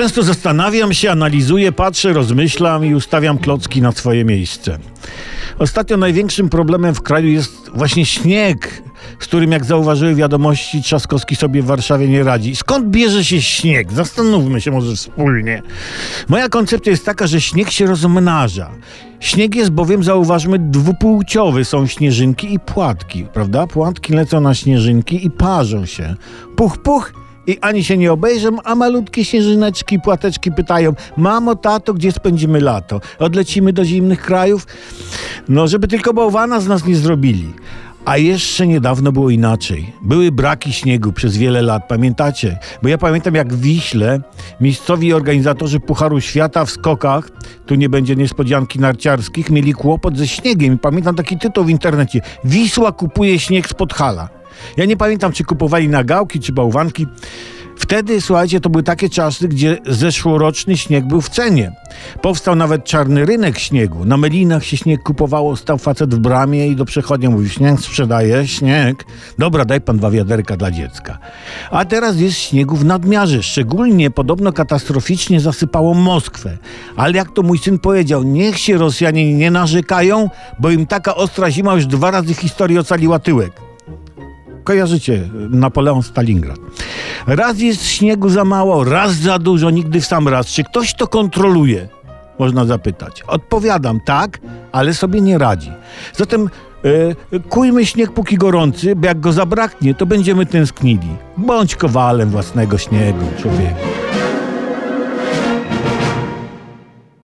Często zastanawiam się, analizuję, patrzę, rozmyślam i ustawiam klocki na swoje miejsce. Ostatnio największym problemem w kraju jest właśnie śnieg, z którym, jak zauważyły wiadomości, Trzaskowski sobie w Warszawie nie radzi. Skąd bierze się śnieg? Zastanówmy się może wspólnie. Moja koncepcja jest taka, że śnieg się rozmnaża. Śnieg jest bowiem, zauważmy, dwupłciowy. Są śnieżynki i płatki, prawda? Płatki lecą na śnieżynki i parzą się. Puch, puch i ani się nie obejrzą, a malutkie śnieżyneczki, płateczki pytają: Mamo, tato, gdzie spędzimy lato? Odlecimy do zimnych krajów? No, żeby tylko bałwana z nas nie zrobili. A jeszcze niedawno było inaczej. Były braki śniegu przez wiele lat, pamiętacie? Bo ja pamiętam, jak w Wiśle miejscowi organizatorzy Pucharu Świata w skokach, tu nie będzie niespodzianki narciarskich, mieli kłopot ze śniegiem. Pamiętam taki tytuł w internecie: Wisła kupuje śnieg z Podhala. Ja nie pamiętam, czy kupowali na gałki, czy bałwanki. Wtedy, słuchajcie, to były takie czasy, gdzie zeszłoroczny śnieg był w cenie. Powstał nawet czarny rynek śniegu. Na melinach się śnieg kupowało, stał facet w bramie i do przechodnia mówił, śnieg sprzedaje, śnieg. Dobra, daj pan dwa wiaderka dla dziecka. A teraz jest śniegu w nadmiarze. Szczególnie podobno katastroficznie zasypało Moskwę. Ale jak to mój syn powiedział, niech się Rosjanie nie narzekają, bo im taka ostra zima już dwa razy historii ocaliła tyłek. Kojarzycie Napoleon Stalingrad. Raz jest śniegu za mało, raz za dużo, nigdy w sam raz. Czy ktoś to kontroluje? Można zapytać. Odpowiadam tak, ale sobie nie radzi. Zatem e, kujmy śnieg póki gorący, bo jak go zabraknie, to będziemy tęsknili. Bądź kowalem własnego śniegu, człowieku.